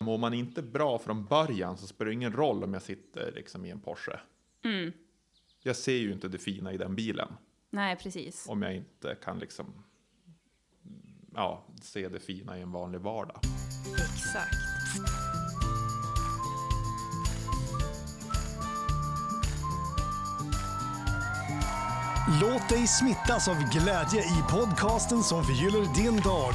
Mår man inte bra från början så spelar det ingen roll om jag sitter liksom i en Porsche. Mm. Jag ser ju inte det fina i den bilen Nej, precis. om jag inte kan liksom ja, se det fina i en vanlig vardag. Exakt. Låt dig smittas av glädje i podcasten som förgyller din dag.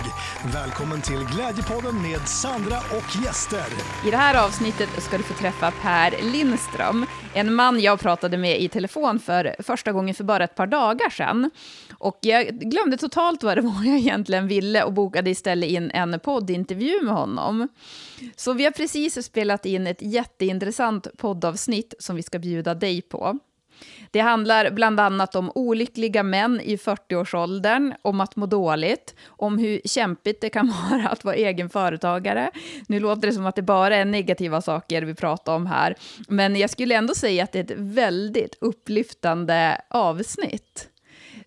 Välkommen till Glädjepodden med Sandra och gäster. I det här avsnittet ska du få träffa Per Lindström, en man jag pratade med i telefon för första gången för bara ett par dagar sedan. Och jag glömde totalt vad det var jag egentligen ville och bokade istället in en poddintervju med honom. Så vi har precis spelat in ett jätteintressant poddavsnitt som vi ska bjuda dig på. Det handlar bland annat om olyckliga män i 40-årsåldern, om att må dåligt, om hur kämpigt det kan vara att vara egen företagare. Nu låter det som att det bara är negativa saker vi pratar om här, men jag skulle ändå säga att det är ett väldigt upplyftande avsnitt.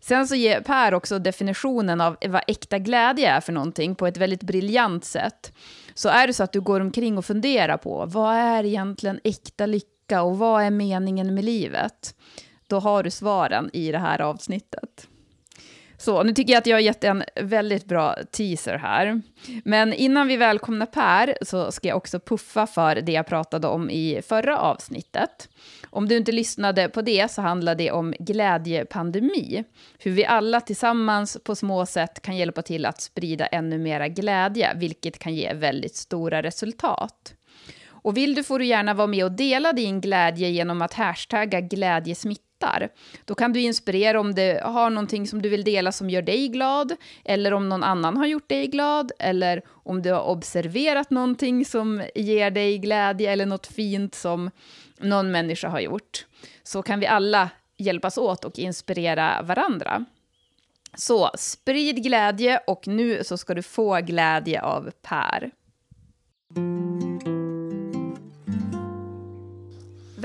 Sen så ger Per också definitionen av vad äkta glädje är för någonting på ett väldigt briljant sätt. Så är det så att du går omkring och funderar på vad är egentligen äkta lycka och vad är meningen med livet? Då har du svaren i det här avsnittet. Så nu tycker jag att jag har gett en väldigt bra teaser här. Men innan vi välkomnar Per så ska jag också puffa för det jag pratade om i förra avsnittet. Om du inte lyssnade på det så handlar det om glädjepandemi. Hur vi alla tillsammans på små sätt kan hjälpa till att sprida ännu mera glädje, vilket kan ge väldigt stora resultat. Och vill du får du gärna vara med och dela din glädje genom att hashtagga glädjesmittar. Då kan du inspirera om du har någonting som du vill dela som gör dig glad, eller om någon annan har gjort dig glad, eller om du har observerat någonting som ger dig glädje, eller något fint som någon människa har gjort. Så kan vi alla hjälpas åt och inspirera varandra. Så sprid glädje och nu så ska du få glädje av Per.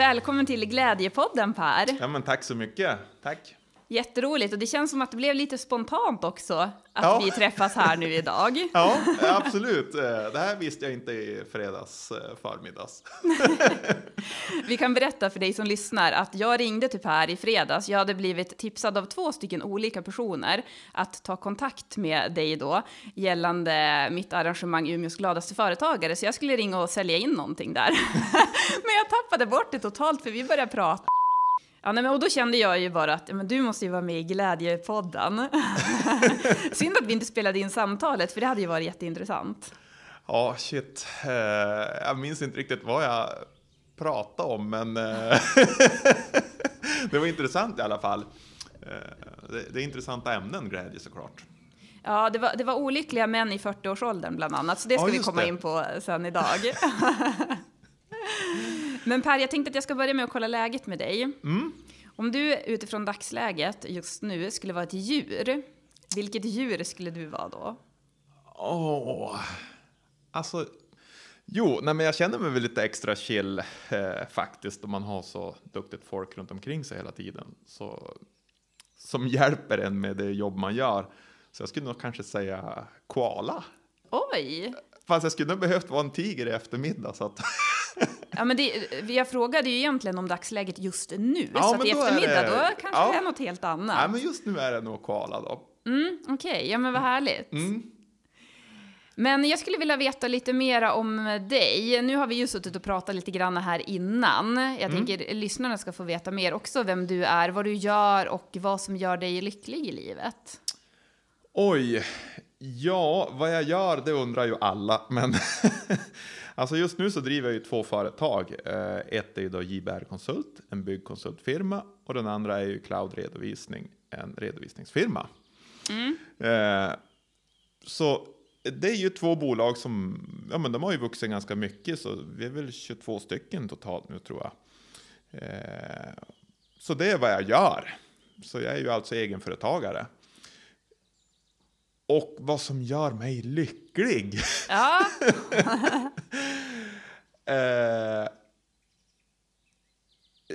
Välkommen till Glädjepodden Per. Ja, men tack så mycket. Tack. Jätteroligt och det känns som att det blev lite spontant också att Ja. vi träffas här nu idag. Ja, absolut. Eh, Det här visste jag inte i fredags eh, förmiddags. Vi kan berätta för dig som lyssnar att jag ringde till Per i fredags. Jag hade blivit tipsad av två stycken olika personer att ta kontakt med dig då gällande mitt arrangemang Umeås gladaste företagare. Så jag skulle ringa och sälja in någonting där. men jag tappade bort det totalt för vi började prata. Ja, nej, men, och då kände jag ju bara att men du måste ju vara med i Glädjepodden. Synd att vi inte spelade in samtalet, för det hade ju varit jätteintressant. Ja, shit. Eh, Jag minns inte riktigt vad jag pratade om, men eh, det var intressant i alla fall. Eh, Det är intressanta ämnen, glädje såklart. Ja, det var, det var olyckliga män i 40-årsåldern bland annat, så det ska Ja, vi komma det. in på sen idag. Men Per, jag tänkte att jag ska börja med att kolla läget med dig. Mm. Om du utifrån dagsläget just nu skulle vara ett djur, vilket djur skulle du vara då? Åh, alltså. Jo, nej, men jag känner mig väl lite extra chill eh, faktiskt om man har så duktigt folk runt omkring sig hela tiden. Så, som hjälper en med det jobb man gör. Så jag skulle nog kanske säga koala. Oj! Fast jag skulle nog behövt vara en tiger i eftermiddag. Så att, Ja, men det, jag frågade ju egentligen om dagsläget just nu, Ja, så att i eftermiddag då kanske ja. det är något helt annat. nej, men just nu är det nog koala då. Mm, Okej, ja men vad härligt. Mm. Men jag skulle vilja veta lite mera om dig. Nu har vi ju suttit och pratat lite grann här innan. Jag Mm. tänker lyssnarna ska få veta mer också vem du är, vad du gör och vad som gör dig lycklig i livet. Oj, ja, vad jag gör det undrar ju alla. Men alltså just nu så driver jag ju två företag. Eh, Ett är ju då JBR Konsult, en byggkonsultfirma. Och den andra är ju Cloud Redovisning, en redovisningsfirma. Eh, Så det är ju två bolag som, ja men de har ju vuxit ganska mycket. Så vi är väl 22 stycken totalt nu tror jag. Eh, Så det är vad jag gör. Så jag är ju alltså egenföretagare. Och vad som gör mig lycklig? Ja, Eh,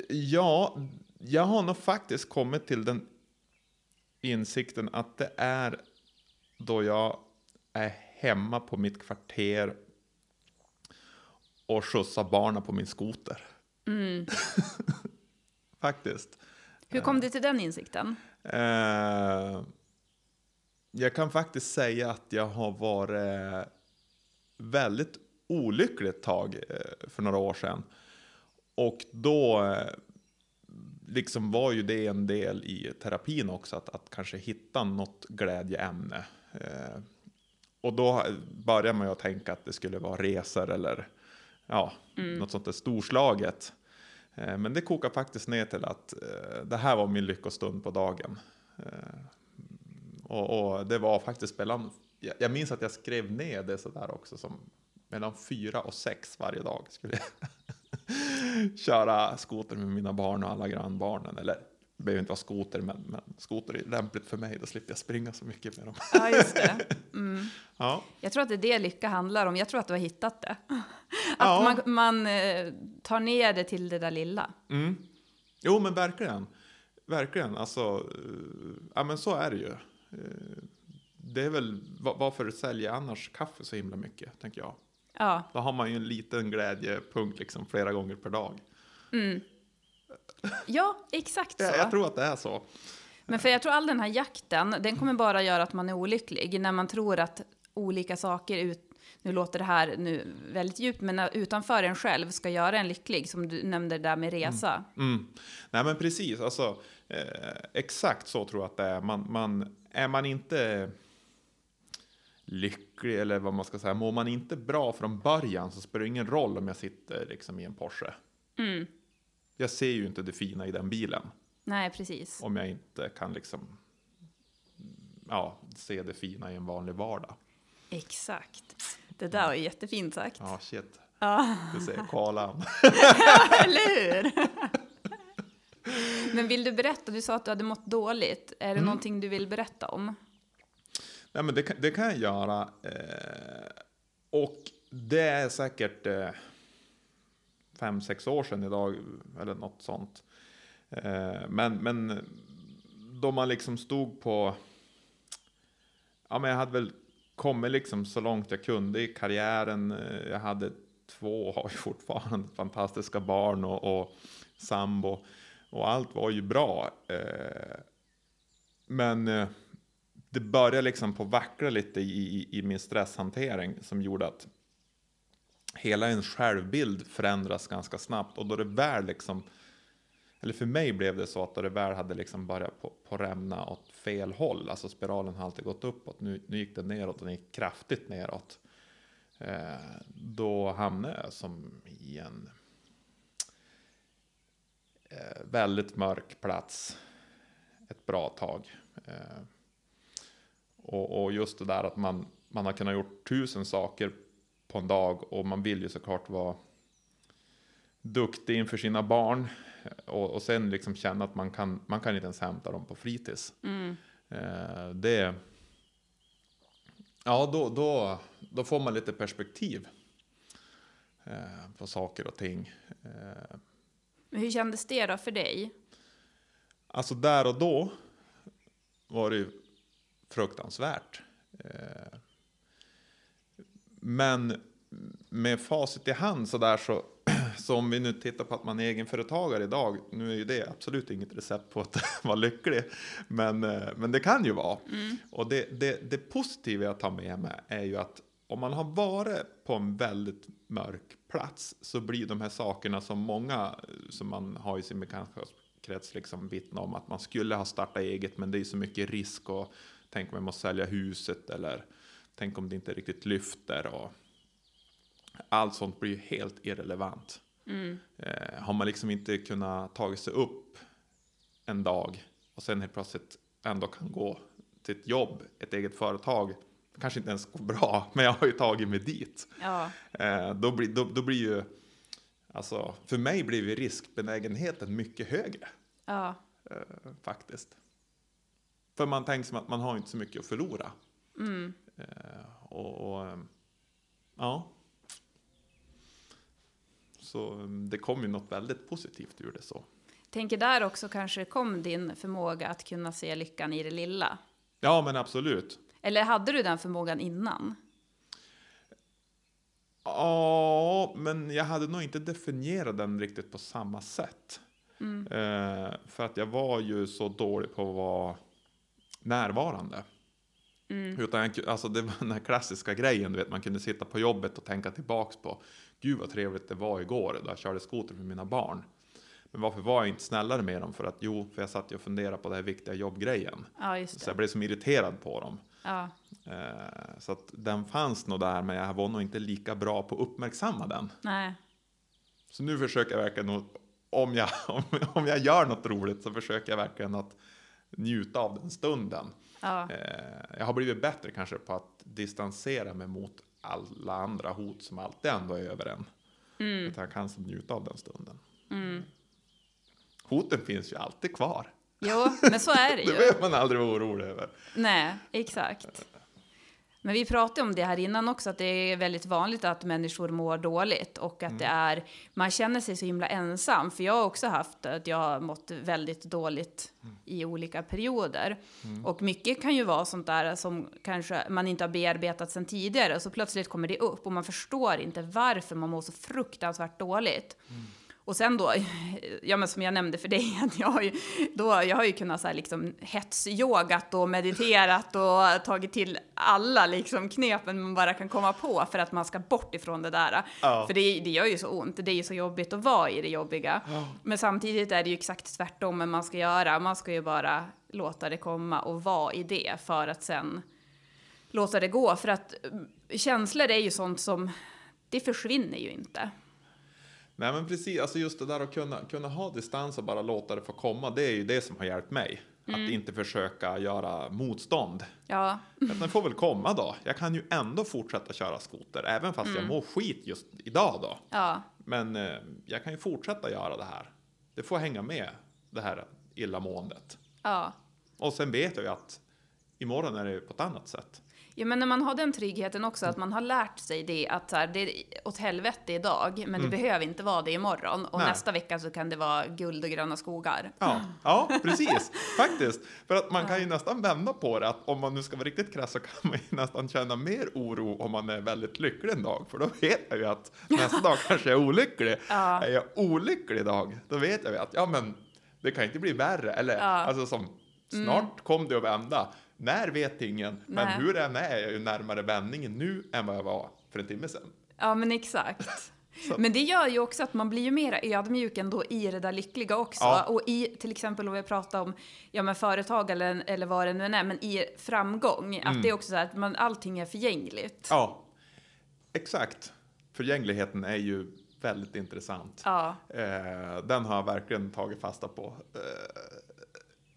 ja, jag har nog faktiskt kommit till den insikten att det är då jag är hemma på mitt kvarter och skjutsa barnen på min skoter. Faktiskt. Hur kom du till den insikten? Eh, jag kan faktiskt säga att jag har varit väldigt olycklig ett tag eh, för några år sedan. Och då eh, liksom var ju det en del i terapin också, att, att kanske hitta något glädjeämne. Eh, och då började man ju att tänka att det skulle vara resor eller ja, något sånt där storslaget. Eh, Men det kokar faktiskt ner till att eh, det här var min lyckostund på dagen. Och, och det var faktiskt mellan, jag jag minns att jag skrev ner det sådär också som mellan fyra och sex varje dag skulle jag köra skoter med mina barn och alla grannbarnen. Eller det behöver inte vara skoter, men, men skoter är lämpligt för mig, då slipper jag springa så mycket med dem. Ja, just det. Mm. Ja, Jag tror att det är det lycka handlar om. Jag tror att du har hittat det. Att Ja. man, man eh, tar ner det till det där lilla. Mm. Jo, men verkligen. Verkligen. Alltså, eh, ja men så är det ju. Eh, Det är väl, va- varför säljer annars kaffe så himla mycket, tänker jag. Ja, Då har man ju en liten glädjepunkt liksom flera gånger per dag. ja exakt så. Jag, jag tror att det är så. Men för jag tror all den här jakten, den kommer bara göra att man är olycklig. När man tror att olika saker, ut, nu låter det här nu väldigt djupt, men utanför en själv ska göra en lycklig. Som du nämnde där med resa. Mm. Nej men precis, alltså, eh, exakt så tror jag att det är. Man, man, är man inte lycklig eller vad man ska säga, mår man inte bra från början så spelar det ingen roll om jag sitter liksom i en Porsche. Mm. Jag ser ju inte det fina i den bilen Nej, precis. om jag inte kan liksom ja, se det fina i en vanlig vardag. Exakt. Det där var ju jättefint sagt. Ja, shit. Ja, Du ser kolan. eller hur? Men vill du berätta, du sa att du hade mått dåligt. Är det någonting du vill berätta om? Nej, men det, kan, det kan jag göra. Eh, och det är säkert eh, fem, sex år sedan idag, eller något sånt. Eh, men, men då man liksom stod på... Ja, men jag hade väl kommit liksom så långt jag kunde i karriären. Jag hade två, har ju fortfarande fantastiska barn och, och sambo. Och allt var ju bra. Eh, men eh, det började liksom på vackla lite i, i, i min stresshantering som gjorde att hela ens självbild förändras ganska snabbt och då det väl liksom eller för mig blev det så att då det väl hade liksom börjat på, på rämna åt fel håll, alltså spiralen har alltid gått uppåt, nu, nu gick den neråt den gick kraftigt neråt. Eh, då hamnade jag som i en väldigt mörk plats ett bra tag. Eh, och, och just det där att man, man har kunnat gjort tusen saker på en dag och man vill ju såklart vara duktig inför sina barn och, och sen liksom känna att man kan, man kan inte ens hämta dem på fritids. Mm. Eh, det, ja, då, då, då får man lite perspektiv eh, på saker och ting. Men hur kändes det då för dig? Alltså där och då var det ju fruktansvärt. Eh, Men med facit i hand så där så, så om vi nu tittar på att man är egenföretagare idag, nu är ju det absolut inget recept på att vara lycklig, men, eh, men det kan ju vara. Och det, det, det positiva jag tar med mig är ju att om man har varit på en väldigt mörk plats så blir de här sakerna som många eh, som man har i sin bekantskapskrets liksom vittna om att man skulle ha startat eget men det är så mycket risk och tänk om jag måste sälja huset eller tänk om det inte riktigt lyfter och allt sånt blir ju helt irrelevant. Eh, har man liksom inte kunnat ta sig upp en dag och sen helt plötsligt ändå kan gå till ett jobb, ett eget företag, kanske inte ens går bra, men jag har ju tagit mig dit. Ja, Eh, då, blir, då, då blir ju, alltså för mig blir ju riskbenägenheten mycket högre ja, eh, faktiskt. För man tänker som att man har inte så mycket att förlora. mm. Eh, och, och ehm, ja. Så ehm, det kom ju något väldigt positivt ur det så. Tänker där också kanske kom din förmåga att kunna se lyckan i det lilla. Ja men absolut. Eller hade du den förmågan innan? Ja, men jag hade nog inte definierat den riktigt på samma sätt. Eh, för att jag var ju så dålig på att vara närvarande. Utan jag, alltså det var den här klassiska grejen, du vet, man kunde sitta på jobbet och tänka tillbaks på Gud vad trevligt det var igår då jag körde skoter med mina barn. Men varför var jag inte snällare med dem? För att jo, för jag satt ju och funderade på den här viktiga jobbgrejen. Ja, Så jag blev som irriterad på dem. Ja. Eh, så att den fanns nog där, men jag var nog inte lika bra på att uppmärksamma den. Nej. Så nu försöker jag verkligen, om jag, om, om jag gör något roligt så försöker jag verkligen att njuta av den stunden. Ja. Eh, jag har blivit bättre kanske på att distansera mig mot alla andra hot som alltid ändå är över en. Mm. Att jag kan njuta av den stunden. Hoten finns ju alltid kvar. Jo, men så är det Det ju. behöver man aldrig vara orolig över. Nej, exakt. Men vi pratade om det här innan också, att det är väldigt vanligt att människor mår dåligt och att det är, man känner sig så himla ensam. För jag har också haft att jag har mått väldigt dåligt i olika perioder. Och mycket kan ju vara sånt där som kanske man inte har bearbetat sedan tidigare. Och så plötsligt kommer det upp och man förstår inte varför man mår så fruktansvärt dåligt. Och sen då, ja men som jag nämnde för dig, att jag har ju, då, jag har ju kunnat så här liksom hetsyogat och mediterat och tagit till alla liksom knepen man bara kan komma på för att man ska bort ifrån det där. Ja. För det, det gör ju så ont, det är ju så jobbigt att vara i det jobbiga. Men samtidigt är det ju exakt tvärtom men man ska göra, man ska ju bara låta det komma och vara i det för att sen låta det gå. För att mm, känslor är ju sånt som, det försvinner ju inte. Nej men precis, alltså just det där att kunna, kunna ha distans och bara låta det få komma, det är ju det som har hjälpt mig. Att inte försöka göra motstånd. Ja, Att den får väl komma då. Jag kan ju ändå fortsätta köra skoter, även fast jag mår skit just idag då. ja, Men eh, jag kan ju fortsätta göra det här. Det får hänga med, det här illamåendet. ja. Och sen vet jag ju att imorgon är det på ett annat sätt. Ja, men när man har den tryggheten också, att man har lärt sig det att så här, det är åt helvete idag, men det behöver inte vara det imorgon. Och Nej. nästa vecka så kan det vara guld och gröna skogar. Ja, ja precis. Faktiskt. För att man kan ju nästan vända på det. Att om man nu ska vara riktigt krass så kan man ju nästan känna mer oro om man är väldigt lycklig en dag. För då vet jag ju att nästa dag kanske jag är olycklig. Ja. Är jag olycklig idag, då vet jag ju att ja, men det kan inte bli värre. Eller Ja. alltså som snart kom det att vända. När vet ingen. Men Nej. hur det än är, jag ju närmare vändningen nu än vad jag var för en timme sedan. Ja, men exakt. Men det gör ju också att man blir ju mer ödmjuk ändå i det där lyckliga också. Ja. Och i till exempel om vi pratar om ja, men företag eller, eller vad det nu än är, men i framgång, att det är också så här att man, allting är förgängligt. Ja, exakt. Förgängligheten är ju väldigt intressant. Ja, Eh, den har jag verkligen tagit fasta på. Eh,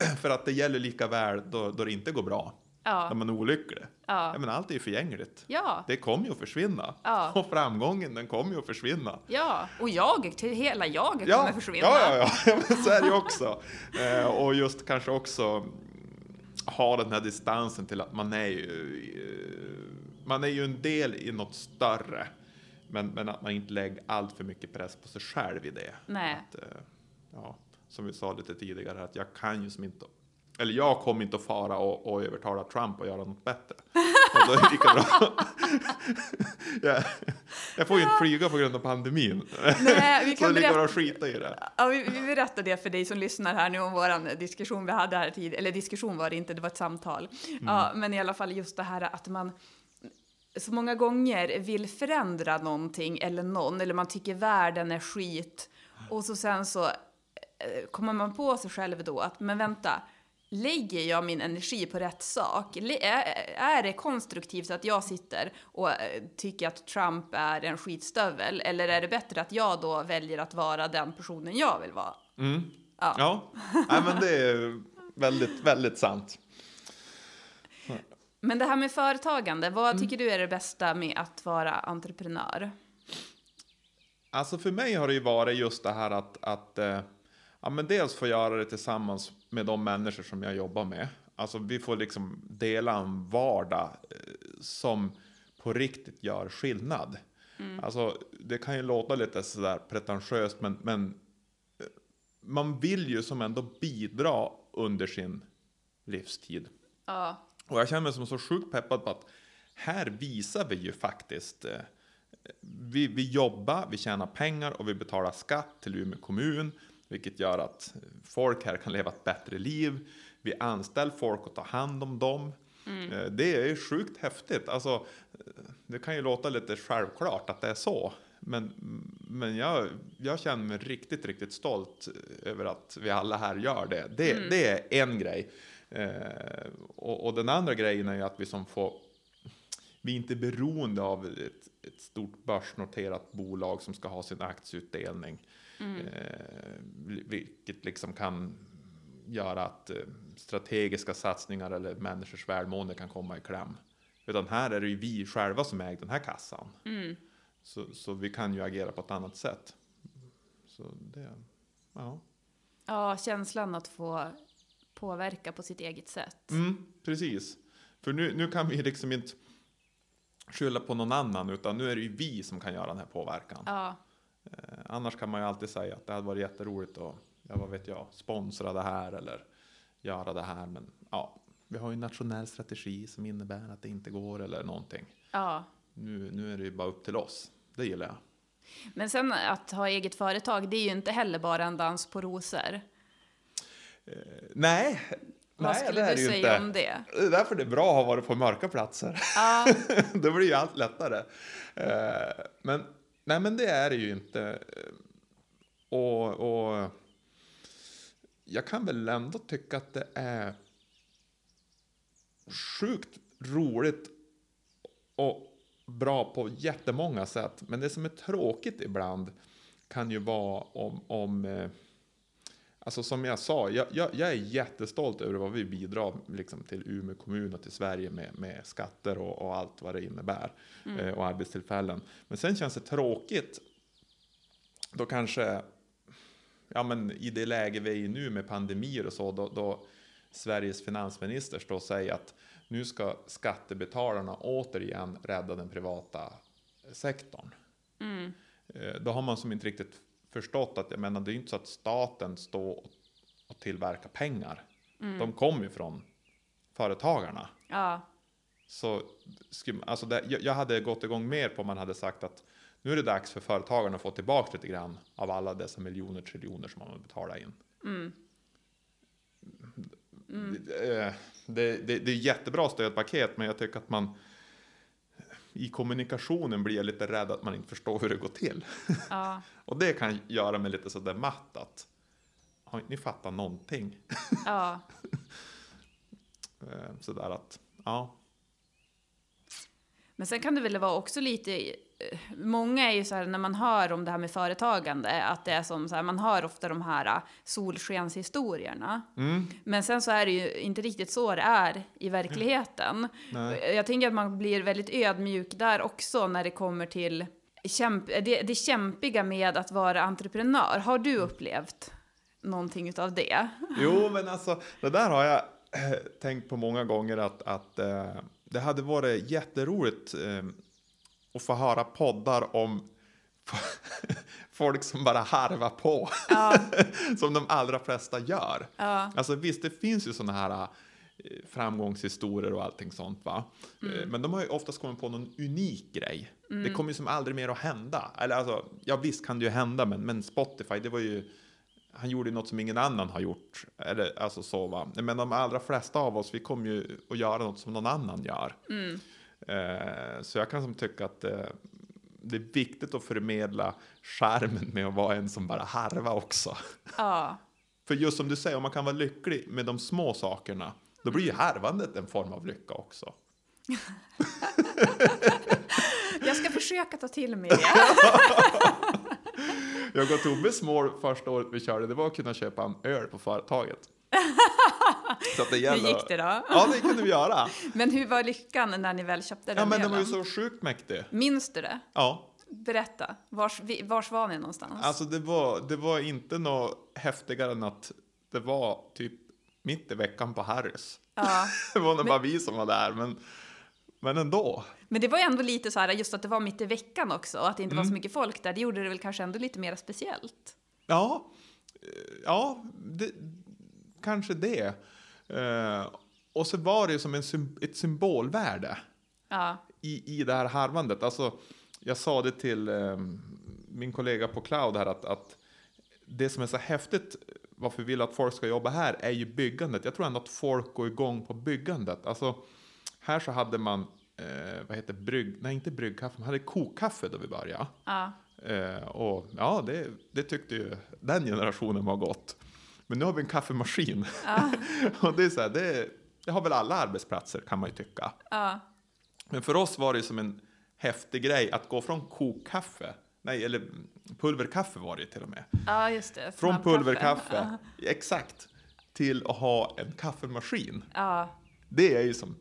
för att det gäller lika väl då, då det inte går bra. Ja. När man är olycklig. Ja. Menar, allt är ju förgängligt. ja, Det kommer ju att försvinna. Ja. Och framgången, den kommer ju att försvinna. ja. Och jag, till hela jag Ja, kommer försvinna. ja, ja, ja. Men så är det ju också. Eh, och just kanske också mm, ha den här distansen till att man är ju, eh, man är ju en del i något större. Men, men att man inte lägger allt för mycket press på sig själv i det. Nej. Att, eh, ja, som vi sa lite tidigare, att jag kan ju som inte eller jag kommer inte att fara och, och övertala Trump att göra något bättre. Och då är det lika bra. jag, jag får ju inte flyga på grund av pandemin. Nej, vi Så det kan är lika bra att skita i det. ja, vi, vi berättar det för dig som lyssnar här nu om vår diskussion vi hade här tidigare. Eller diskussion var det inte, det var ett samtal. Ja, men i alla fall just det här att man så många gånger vill förändra någonting eller någon, eller man tycker världen är skit. Och så sen så kommer man på sig själv då att, men vänta, lägger jag min energi på rätt sak? Är, det konstruktivt att jag sitter och eh, tycker att Trump är en skitstövel? Eller är det bättre att jag då väljer att vara den personen jag vill vara? Ja. Ja, Nej, men det är väldigt, väldigt sant. Men det här med företagande, vad tycker du är det bästa med att vara entreprenör? Alltså för mig har det ju varit just det här att, att eh, ja, men dels få göra det tillsammans med de människor som jag jobbar med. Alltså vi får liksom dela en vardag eh, som på riktigt gör skillnad. Alltså det kan ju låta lite sådär pretentiöst men, men eh, man vill ju som ändå bidra under sin livstid. Ja, Och jag känner mig som så sjukt peppad på att här visar vi ju faktiskt eh, vi, vi jobbar, vi tjänar pengar och vi betalar skatt till Umeå kommun, vilket gör att folk här kan leva ett bättre liv. Vi anställer folk och tar hand om dem. Eh, Det är sjukt häftigt. Alltså, eh, det kan ju låta lite självklart att det är så. Men, men jag, jag känner mig riktigt, riktigt stolt över att vi alla här gör det. Det, det är en grej. Eh, och, och den andra grejen är ju att vi som får vi är inte beroende av ett, ett stort börsnoterat bolag som ska ha sin aktieutdelning. Eh, vilket liksom kan göra att eh, strategiska satsningar eller människors välmående kan komma i kläm. Utan här är det ju vi själva som äger den här kassan. Så, så vi kan ju agera på ett annat sätt. Så det, ja. Ja, känslan att få påverka på sitt eget sätt. Mm, precis. För nu, nu kan vi liksom inte skylla på någon annan, utan nu är det ju vi som kan göra den här påverkan. Ja, Eh, annars kan man ju alltid säga att det hade varit jätteroligt att, ja vad vet jag, sponsra det här eller göra det här. Men ja, vi har ju en nationell strategi som innebär att det inte går eller någonting. ja. Nu, nu är det ju bara upp till oss. Det gillar jag. Men sen att ha eget företag, det är ju inte heller bara en dans på rosor. Nej, Vad nej, skulle det du säga inte. om det? Det är därför det är bra att ha varit på mörka platser. Ja, Då blir ju allt lättare. Eh, Men, nej, men det är det ju inte. Eh, och, och jag kan väl ändå tycka att det är sjukt roligt och bra på jättemånga sätt. Men det som är tråkigt ibland kan ju vara om, om eh, Alltså som jag sa, jag, jag, jag är jättestolt över vad vi bidrar liksom, till Umeå kommun och till Sverige med, med skatter och, och allt vad det innebär. Eh, och arbetstillfällen. Men sen känns det tråkigt då kanske, ja men i det läge vi är i nu med pandemier och så, då, då Sveriges finansminister står och säger att nu ska skattebetalarna återigen rädda den privata sektorn. Eh, Då har man som inte riktigt förstått att jag menar, det är inte så att staten står och- tillverkar pengar. De kommer ju från företagarna. ja, Så alltså det, jag hade gått igång mer på om man hade sagt att nu är det dags för företagarna att få tillbaka lite grann av alla dessa miljoner triljoner som man har betalat in. Det, eh, det, det, det är jättebra stödpaket, men jag tycker att man i kommunikationen blir jag lite rädd att man inte förstår hur det går till. ja, Och det kan göra mig lite sådär matt att har inte ni fattat någonting? ja. Eh, Sådär att, ja. Men sen kan det väl vara också lite, många är ju så här när man hör om det här med företagande, att det är som så här, man hör ofta de här eh, solskenshistorierna. Men sen så är det ju inte riktigt så det är i verkligheten. Nej. Jag tänker att man blir väldigt ödmjuk där också när det kommer till kämp det, det kämpiga med att vara entreprenör. Har du upplevt någonting utav det? Jo, men alltså, det där har jag eh, tänkt på många gånger att, att eh, det hade varit jätteroligt eh, att få höra poddar om folk som bara harvar på, som de allra flesta gör. Ja. Alltså visst, det finns ju sådana här eh, framgångshistorier och allting sånt va. Eh, Men de har ju oftast kommit på någon unik grej. Det kommer ju som aldrig mer att hända. Eller alltså, ja visst kan det ju hända, men, men Spotify, det var ju han gjorde ju något som ingen annan har gjort. Eller alltså så va. Men de allra flesta av oss, vi kommer ju att göra något som någon annan gör. Eh, så jag kan som tycka att eh, det är viktigt att förmedla skärmen med att vara en som bara harva också. Ja. För just som du säger, om man kan vara lycklig med de små sakerna, då blir ju harvandet en form av lycka också. Jag ska försöka ta till mig det. Jag och Tobbes mål första året vi körde, det var att kunna köpa en öl på företaget. Så att det Hur gick det då? Ja, det kunde vi göra. Men hur var lyckan när ni väl köpte Ja, den men den var ju så sjukt mäktig. Minns du det? Ja, Berätta. Vars, vars var ni någonstans? alltså det var, det var inte något häftigare än att det var typ mitt i veckan på Harrys. Ja. Det var nog bara vi som var där, men, men ändå. Men det var ju ändå lite så här, just att det var mitt i veckan också och att det inte var Mm. så mycket folk där. Det gjorde det väl kanske ändå lite mer speciellt. Ja, eh, ja det, kanske det. Eh, och så var det ju som en, ett symbolvärde Ja. i, i det här harvandet. Alltså, jag sa det till eh, min kollega på Cloud här att, att det som är så häftigt varför vi vill att folk ska jobba här är ju byggandet. Jag tror ändå att folk går igång på byggandet. Alltså, här så hade man, eh, vad heter brygg, nej inte bryggkaffe, man hade kokkaffe då vi började. Ja. Eh, och ja, det, det tyckte ju den generationen var gott. Men nu har vi en kaffemaskin. Ja. och det är så här, det, det har väl alla arbetsplatser kan man ju tycka. Ja. Men för oss var det som en häftig grej att gå från kokkaffe, nej eller pulverkaffe var det till och med. ja, just det. Från pulverkaffe, exakt, till att ha en kaffemaskin. Ja. Det är ju som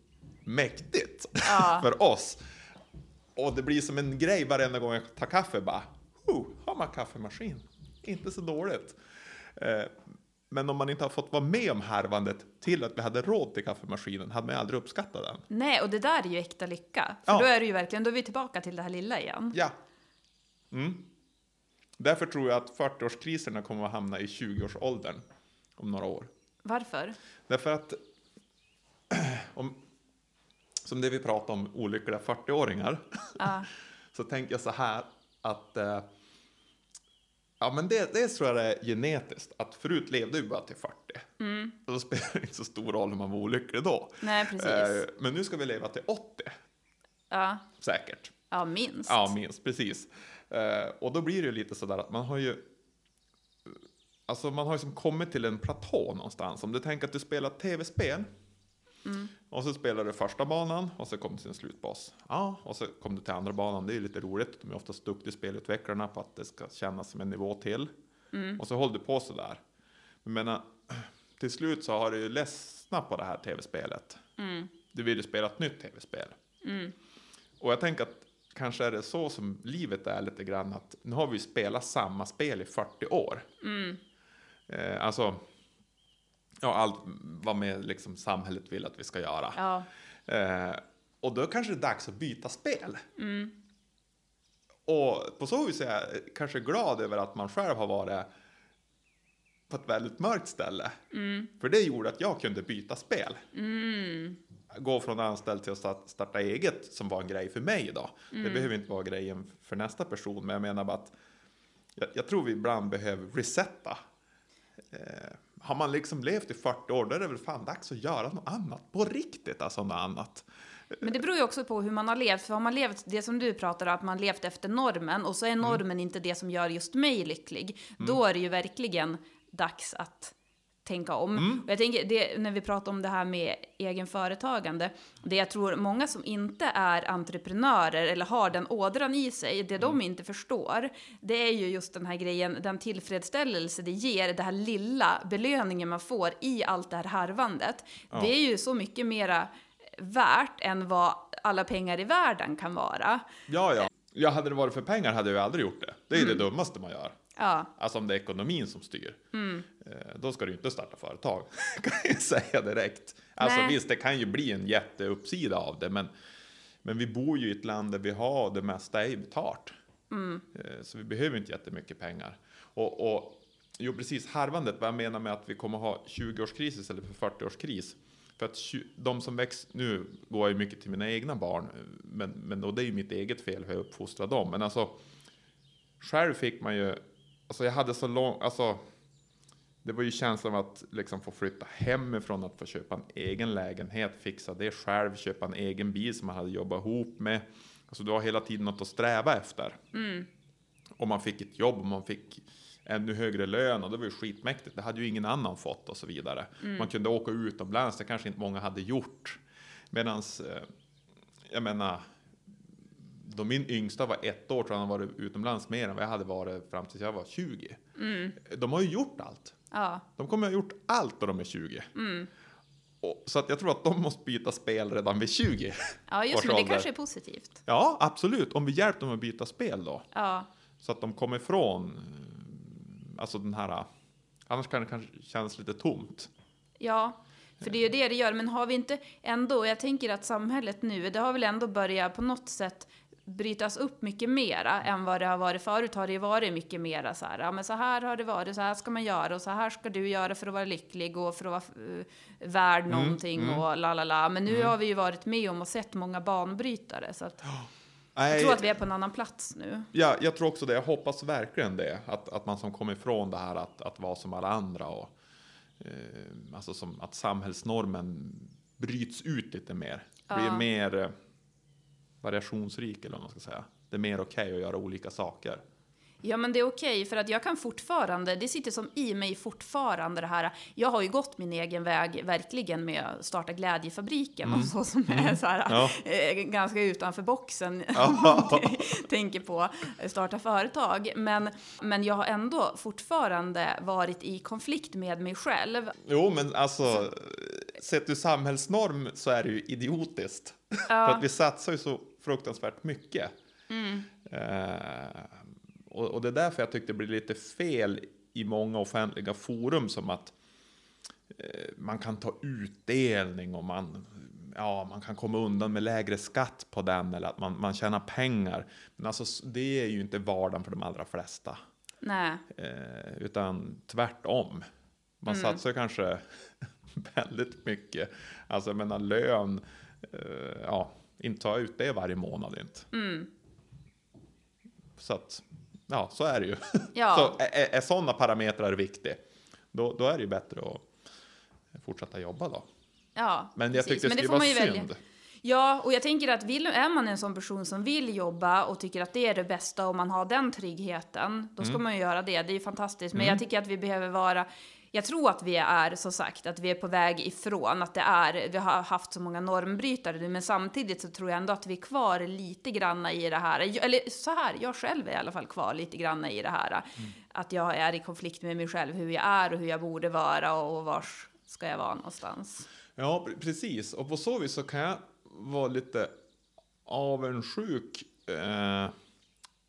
mäktigt Ja. för oss. Och det blir som en grej varenda gång jag tar kaffe bara, oh, har man kaffemaskin? Inte så dåligt. Men om man inte har fått vara med om härvandet till att vi hade råd till kaffemaskinen hade man ju aldrig uppskattat den. Nej, och det där är ju äkta lycka. För Ja. då är det ju verkligen, då är vi tillbaka till det här lilla igen. Ja. Mm. Därför tror jag att 40-årskriserna kommer att hamna i 20-årsåldern om några år. Varför? Därför att, om, som det vi pratar om, olyckliga 40-åringar, Ja. så tänker jag så här att eh, Ja, men det, det tror jag är genetiskt. Att förut levde vi bara till 40. Och då spelar det inte så stor roll om man var olycklig då. Nej, precis. Eh, men nu ska vi leva till 80, Ja. säkert. ja, minst. Ja, minst, precis. Eh, och då blir det ju lite sådär att man har ju... Alltså man har ju som kommit till en platå någonstans. Om du tänker att du spelar tv-spel. Och så spelar du första banan och så kommer du till en slutbas. Ja, och så kommer du till andra banan. Det är lite roligt. De är oftast duktiga spelutvecklarna på att det ska kännas som en nivå till. Och så håller du på sådär. Men jag menar, till slut så har du ju ledsnat på det här tv-spelet. Du vill ju spela ett nytt tv-spel. Och jag tänker att kanske är det så som livet är lite grann att nu har vi spelat samma spel i 40 år. Eh, alltså, ja, allt vad med liksom samhället vill att vi ska göra. Ja. Eh, och då kanske det är dags att byta spel. Och på så vis är jag kanske glad över att man själv har varit på ett väldigt mörkt ställe. För det gjorde att jag kunde byta spel. Gå från anställd till att sta- starta eget som var en grej för mig idag. Det behöver inte vara grejen för nästa person, men jag menar bara att jag, jag tror vi ibland behöver resetta. Eh, har man liksom levt i 40 år, då är det väl fan dags att göra något annat. På riktigt alltså, något annat. Men det beror ju också på hur man har levt. För har man levt, det som du pratar om, att man levt efter normen och så är normen inte det som gör just mig lycklig. Då är det ju verkligen dags att tänka om. Och jag tänker, det, när vi pratar om det här med egenföretagande, det jag tror många som inte är entreprenörer eller har den ådran i sig, det de inte förstår, det är ju just den här grejen, den tillfredsställelse det ger, det här lilla belöningen man får i allt det här harvandet. Det är ju så mycket mera värt än vad alla pengar i världen kan vara. Ja, ja. Ja, hade det varit för pengar hade jag aldrig gjort det. Det är det dummaste man gör. Ja, Alltså om det är ekonomin som styr. Eh, Då ska du inte starta företag. kan jag säga direkt. Alltså Nej. visst, det kan ju bli en jätteuppsida av det. Men, men vi bor ju i ett land där vi har det mesta är betalt. Eh, Så vi behöver inte jättemycket pengar. Och, och jo, precis, harvandet, vad jag menar med att vi kommer ha 20-årskris istället för 40-årskris. För att de som växer, nu går jag ju mycket till mina egna barn, men, men och det är ju mitt eget fel hur jag uppfostrar dem. Men alltså, själv fick man ju, alltså jag hade så lång, alltså det var ju känslan av att liksom få flytta hemifrån, att få köpa en egen lägenhet, fixa det själv, köpa en egen bil som man hade jobbat ihop med. Alltså du har hela tiden något att sträva efter. Och man fick ett jobb man fick ännu högre lön och det var ju skitmäktigt. Det hade ju ingen annan fått och så vidare. Man kunde åka utomlands, det kanske inte många hade gjort. Medans, eh, jag menar, då min yngsta var ett år tror jag han varit utomlands mer än vad jag hade varit fram tills jag var 20. De har ju gjort allt. ja, De kommer ha gjort allt då de är 20. Och, så att jag tror att de måste byta spel redan vid 20. ja just men det kanske är positivt. Ja, absolut. Om vi hjälper dem att byta spel då. Ja, Så att de kommer ifrån alltså den här... Annars kan det kanske kännas lite tomt. ja. För det är ju det det gör. Men har vi inte ändå, jag tänker att samhället nu, det har väl ändå börjat på något sätt brytas upp mycket mera än vad det har varit förut. Har det ju varit mycket mera så här, ja men så här har det varit, så här ska man göra och så här ska du göra för att vara lycklig och för att vara uh, värd någonting och la la la. Men nu har vi ju varit med om och sett många banbrytare så att, Nej, Jag tror att vi är på en annan plats nu. ja, jag tror också det. Jag hoppas verkligen det. Att, att man som kommer ifrån det här att, att vara som alla andra. Och, eh, alltså som att samhällsnormen bryts ut lite mer. Blir Ja. mer eh, variationsrik eller vad man ska säga. Det är mer okej att göra olika saker. Ja, men det är okej, för att jag kan fortfarande, det sitter som i mig fortfarande det här, jag har ju gått min egen väg verkligen med att starta Glädjefabriken och så som är så här, Ja. eh, ganska utanför boxen, Ja. tänker på starta företag. Men, men jag har ändå fortfarande varit i konflikt med mig själv. Jo, men alltså, sett ur samhällsnorm så är det ju idiotiskt. För att vi satsar ju så fruktansvärt mycket. Eh, och, och det är därför jag tyckte det blir lite fel i många offentliga forum som att eh, man kan ta utdelning och man, ja, man kan komma undan med lägre skatt på den eller att man, man tjänar pengar. Men alltså, det är ju inte vardagen för de allra flesta. Nej, Eh, utan tvärtom. Man satsar kanske väldigt mycket. Alltså jag menar lön, eh, ja, inte ta ut det varje månad inte. Så att, ja, så är det ju. Ja. Så är, är, sådana parametrar viktiga, då, då är det ju bättre att fortsätta jobba då. ja, Men jag precis. tyckte det får vara synd. välja. Ja, och jag tänker att vill, är man en sån person som vill jobba och tycker att det är det bästa och man har den tryggheten, då ska Mm. man ju göra det. Det är ju fantastiskt. Men jag tycker att vi behöver vara jag tror att vi är, så sagt, att vi är på väg ifrån att det är, vi har haft så många normbrytare nu, men samtidigt så tror jag ändå att vi är kvar lite granna i det här, eller så här, jag själv är i alla fall kvar lite granna i det här, Mm. att jag är i konflikt med mig själv, hur jag är och hur jag borde vara och vars ska jag vara någonstans. Ja, pre- precis. Och på så vis så kan jag vara lite avundsjuk. Eh,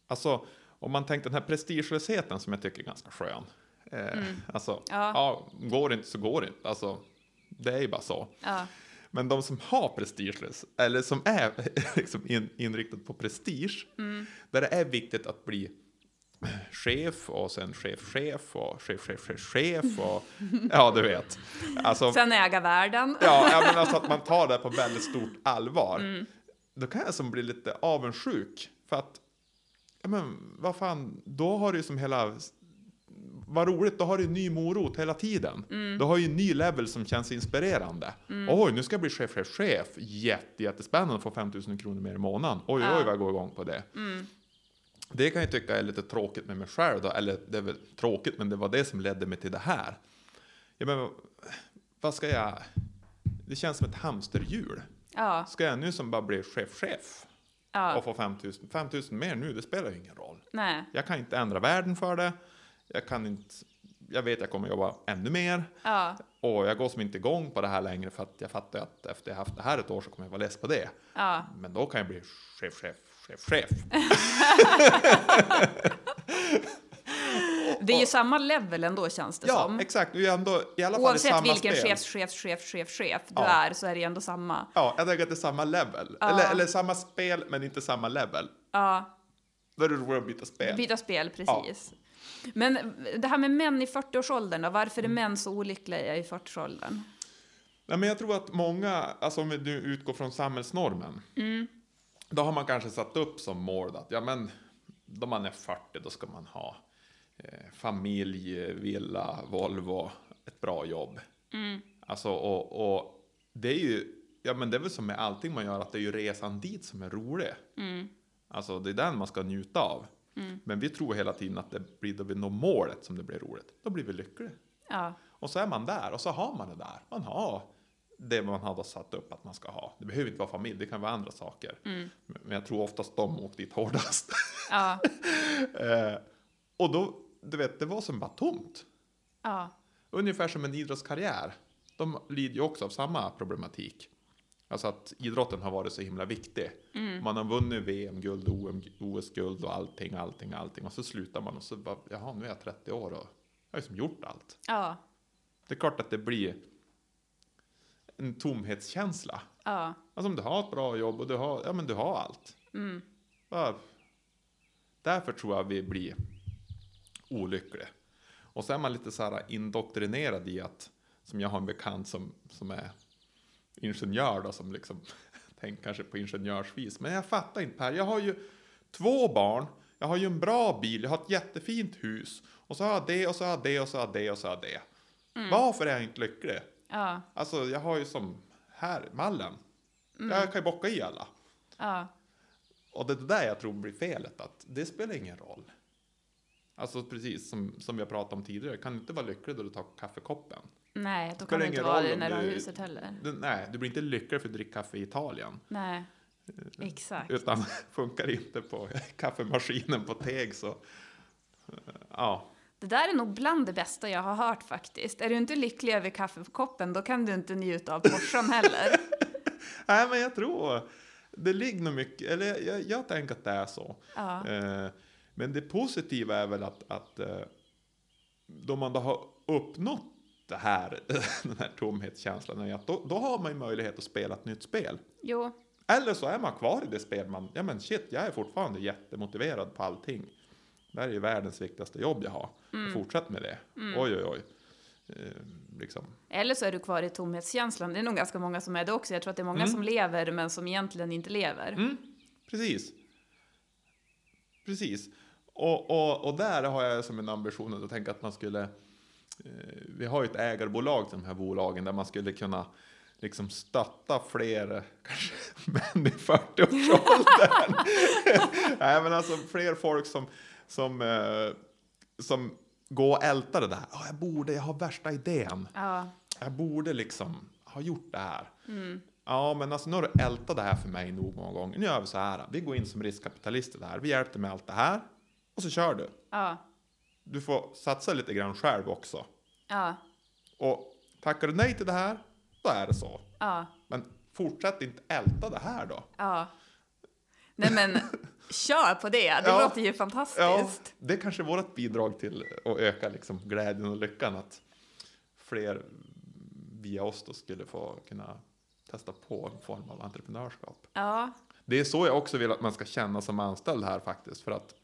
alltså, om man tänker den här prestigelösheten som jag tycker är ganska skön. Eh, Alltså, Mm. Ja. ja. går det inte så går det inte. Alltså, det är ju bara så. Ja. Men de som har prestigelös, eller som är liksom in, inriktad på prestige, Mm. där det är viktigt att bli chef och sen chef, chef och chef, chef, chef, chef och ja, du vet. Alltså, Sen äga världen. Ja, menar alltså att man tar det på väldigt stort allvar. Mm. Då kan jag som bli lite avundsjuk. För att, ja men vad fan, då har du ju som hela... Vad roligt, då har du en ny morot hela tiden. Mm. Då har ju en ny level som känns inspirerande. Oj, nu ska jag bli chef, chef, chef. Jätte, jättespännande att få 5000 kronor mer i månaden. Oj, Ja. oj, vad jag går igång på det. Det kan jag tycka är lite tråkigt med mig själv då. Eller det är väl tråkigt, men det var det som ledde mig till det här. Ja, men vad ska jag... Det känns som ett hamsterhjul. Ja, Ska jag nu som bara bli chef-chef ja, och få 5000 5000 mer nu, det spelar ju ingen roll. nej, Jag kan inte ändra världen för det. Jag kan inte... Jag vet jag kommer jobba ännu mer. ja, Och jag går som inte igång på det här längre för att jag fattar att efter jag haft det här ett år så kommer jag vara less på det. ja. Men då kan jag bli chef, chef, chef, chef. Det är ju samma level ändå känns det Ja, som. exakt. Du är ändå i alla fall i Oavsett samma vilken spel. chefs, chefs, chef, chef, chef du Ja. är så är det ju ändå samma. Ja, jag tänker att det är samma level. Eller, eller samma spel, men inte samma level. Ja, Då är det roligt att byta spel. byta spel, precis. Men det här med män i 40-årsåldern då, varför är Mm. män så olyckliga i 40-årsåldern? Nej, men jag tror att många, alltså om nu utgår från samhällsnormen, då har man kanske satt upp som mål att ja, men då man är 40 då ska man ha eh, familj, villa, Volvo, ett bra jobb. Alltså, och, och det är ju, ja men det är väl som med allting man gör, att det är ju resan dit som är rolig. Alltså det är den man ska njuta av. Men vi tror hela tiden att det blir då vi når målet som det blir roligt. Då blir vi lyckliga. Ja, Och så är man där och så har man det där. Man har det man hade satt upp att man ska ha. Det behöver inte vara familj, det kan vara andra saker. Men jag tror oftast de åkte dit hårdast. ja, eh, och då, du vet, det var som bara tomt. ja, Ungefär som en idrottskarriär. De lider ju också av samma problematik. Alltså att idrotten har varit så himla viktig. Man har vunnit VM-guld, OS-guld och allting, allting, allting. Och så slutar man och så bara, jaha, nu är jag 30 år och jag har liksom gjort allt. ja, Det är klart att det blir en tomhetskänsla. ja, Alltså om du har ett bra jobb och du har, ja, men du har allt. Mm. Ja, därför tror jag vi blir olyckliga. Och så är man lite så här indoktrinerad i att, som jag har en bekant som, som är ingenjör då, som liksom tänkt kanske på ingenjörsvis. Men jag fattar inte Per. Jag har ju två barn. Jag har ju en bra bil. Jag har ett jättefint hus. Och så har jag det och så har jag det och så har jag det och så har jag det. Varför är jag inte lycklig? Ja, Alltså jag har ju som här, mallen. Jag kan ju bocka i alla. ja, Och det är det där jag tror blir felet, att det spelar ingen roll. Alltså precis som, som vi har pratat om tidigare, kan du inte vara lycklig då du tar kaffekoppen. Nej, då kan du inte vara det när du har huset heller. Du, nej, du blir inte lycklig för att dricka kaffe i Italien. Nej, exakt. Utan funkar inte på kaffemaskinen på teg så... Ja, Det där är nog bland det bästa jag har hört faktiskt. Är du inte lycklig över kaffekoppen, då kan du inte njuta av Porschen heller. nej men jag tror det ligger nog mycket, eller jag, jag, jag tänker att det är så. Ja, Eh, men det positiva är väl att, att eh, då man då har uppnått det här, den här tomhetskänslan, är att då, då har man ju möjlighet att spela ett nytt spel. jo, Eller så är man kvar i det spel man, ja men shit, jag är fortfarande jättemotiverad på allting. Det här är ju världens viktigaste jobb jag har. Mm. Fortsätt med det. Oj, oj, oj. Eh, liksom. eller så är du kvar i tomhetskänslan. Det är nog ganska många som är det också. Jag tror att det är många Mm. som lever, men som egentligen inte lever. Precis. Precis. Och, och, och där har jag som en ambition att tänka att man skulle... Eh, vi har ju ett ägarbolag till de här bolagen där man skulle kunna liksom stötta fler, kanske män i 40-årsåldern. Nej, men alltså fler folk som, som, eh, som går och ältar det där. "Ja, jag borde, jag har värsta idén. Ja, Jag borde liksom ha gjort det här. Ja, men alltså nu har du ältat det här för mig nog många gånger. Nu gör vi så här. Vi går in som riskkapitalister där. Vi hjälper dig med allt det här. Och så kör du. ja, Du får satsa lite grann själv också. ja, Och tackar du nej till det här, då är det så. ja, Men fortsätt inte älta det här då. ja. Nej men, kör på det. Det Ja. låter ju fantastiskt. Ja, det är kanske vårt bidrag till att öka liksom glädjen och lyckan. Att fler via oss då skulle få kunna testa på en form av entreprenörskap. Ja, Det är så jag också vill att man ska känna som anställd här faktiskt. För att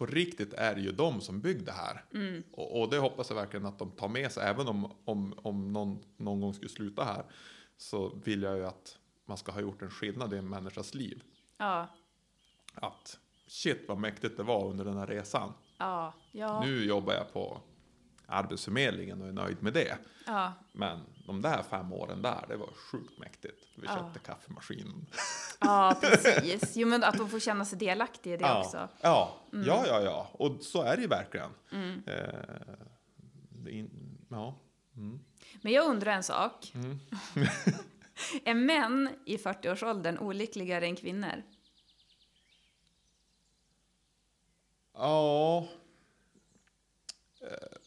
på riktigt är det ju de som bygger det här. Och, och det hoppas jag verkligen att de tar med sig. Även om, om, om någon någon gång skulle sluta här. Så vill jag ju att man ska ha gjort en skillnad i en människas liv. ja, Att shit vad mäktigt det var under den här resan. ja, ja, Nu jobbar jag på Arbetsförmedlingen och är nöjd med det. ja, Men de där fem åren där, det var sjukt mäktigt. Vi Ja. köpte kaffemaskinen. ja, precis. Jo, men att de får känna sig delaktiga i det ja. också. Mm. Ja, ja, ja, ja. Och så är det ju verkligen. Eh, det är in, ja. Men jag undrar en sak. Mm. är män i 40-årsåldern olyckligare än kvinnor? Ja.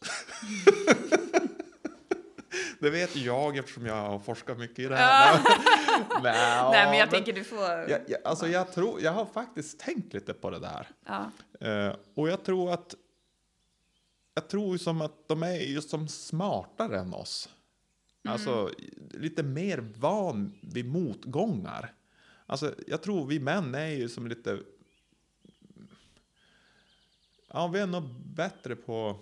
Det vet jag eftersom jag har forskat mycket i det här. Nej, Nej, men jag tänker du får... Jag, jag, alltså jag, tror, jag har faktiskt tänkt lite på det där. Ja, Eh, och jag tror att jag tror ju som att de är just som smartare än oss. Alltså lite mer van vid motgångar. Alltså jag tror vi män är ju som lite... Ja, vi är nog bättre på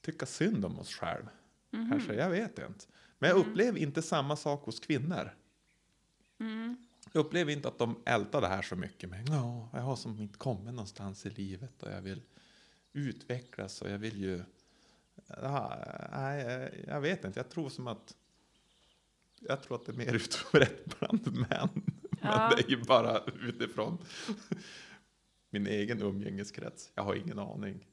tycka synd om oss själv. Kanske, jag vet inte. Men jag upplever inte samma sak hos kvinnor. Jag upplever inte att de ältar det här så mycket. Men ja, jag har som inte kommit någonstans i livet och jag vill utvecklas och jag vill ju... Ja, nej, jag- jag vet inte. Jag tror som att... Jag tror att det är mer utbrett bland män. Ja. Men det är ju bara utifrån min egen umgängeskrets. Jag har ingen aning.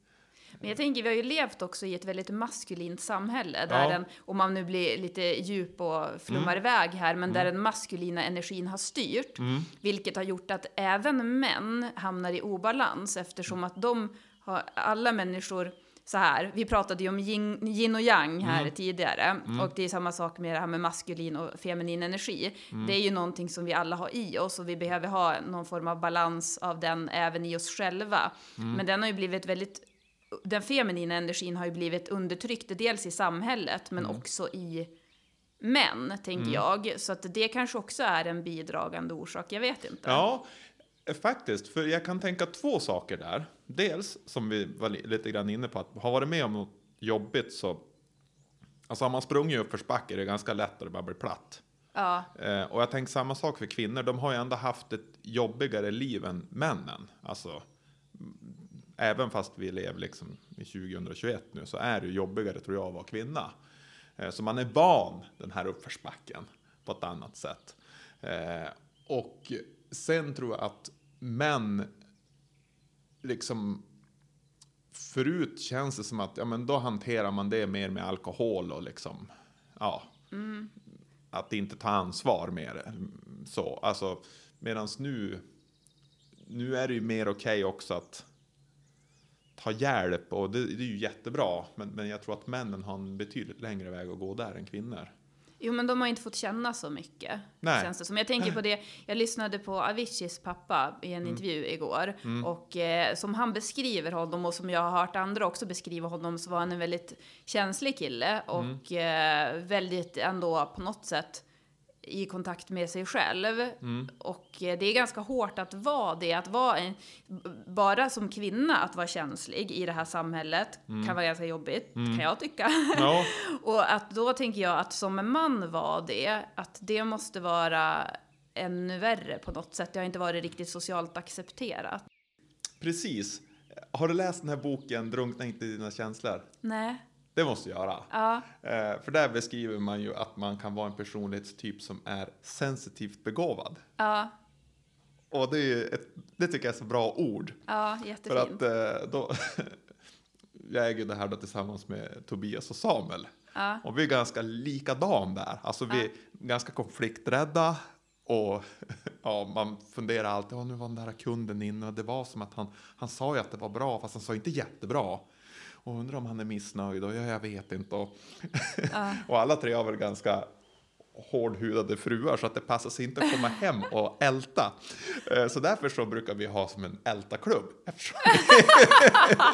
Men jag tänker, vi har ju levt också i ett väldigt maskulint samhälle, där Ja. den, om man nu blir lite djup och flummar iväg här, men där den maskulina energin har styrt, vilket har gjort att även män hamnar i obalans, eftersom att de har, alla människor, så här, vi pratade ju om yin, yin och yang här tidigare, och det är samma sak med det här med maskulin och feminin energi. Det är ju någonting som vi alla har i oss och vi behöver ha någon form av balans av den även i oss själva. Men den har ju blivit väldigt den feminina energin har ju blivit undertryckt, dels i samhället men också i män, tänker jag. Så att det kanske också är en bidragande orsak, jag vet inte. Ja, faktiskt. För jag kan tänka två saker där. Dels, som vi var li- lite grann inne på, att ha varit med om något jobbigt så Alltså har man sprungit uppförsbacke är det ganska lätt att det bara blir platt. Ja, Eh, och jag tänker samma sak för kvinnor. De har ju ändå haft ett jobbigare liv än männen. Alltså, mm, även fast vi lever liksom i 2021 nu så är det ju jobbigare tror jag att vara kvinna. Eh, så man är van den här uppförsbacken på ett annat sätt. Eh, och sen tror jag att män liksom förut känns det som att ja, men då hanterar man det mer med alkohol och liksom ja, att inte ta ansvar mer. Så, alltså, medans nu, nu är det ju mer okej också att ta hjälp och det, det är ju jättebra. Men, men jag tror att männen har en betydligt längre väg att gå där än kvinnor. Jo, men de har inte fått känna så mycket. Nej. Känns det som. Jag tänker på det, jag lyssnade på Aviciis pappa i en intervju igår. Och eh, som han beskriver honom och som jag har hört andra också beskriva honom så var han en väldigt känslig kille. Och eh, väldigt ändå på något sätt i kontakt med sig själv. Och eh, det är ganska hårt att vara det, att vara en, bara som kvinna att vara känslig i det här samhället kan vara ganska jobbigt, kan jag tycka. Ja, Och att då tänker jag att som en man var det, att det måste vara ännu värre på något sätt. Det har inte varit riktigt socialt accepterat. precis. Har du läst den här boken Drunkna inte i dina känslor? Nej. Det måste du göra. Ja. Eh, för där beskriver man ju att man kan vara en personlighetstyp som är sensitivt begåvad. Ja. Och det, är ju ett, det tycker jag är så bra ord. Ja, För jättefint. att eh, då, jag äger det här då tillsammans med Tobias och Samuel. Ja. Och vi är ganska likadan där. Alltså vi är ganska konflikträdda. Och ja, man funderar alltid, oh, nu var den där kunden inne och det var som att han, han sa ju att det var bra fast han sa inte jättebra. Och undrar om han är missnöjd och ja, jag vet inte. Och, och alla tre har väl ganska hårdhudade fruar så att det passar sig inte att komma hem och älta. Eh, Så därför så brukar vi ha som en älta-klubb. Eftersom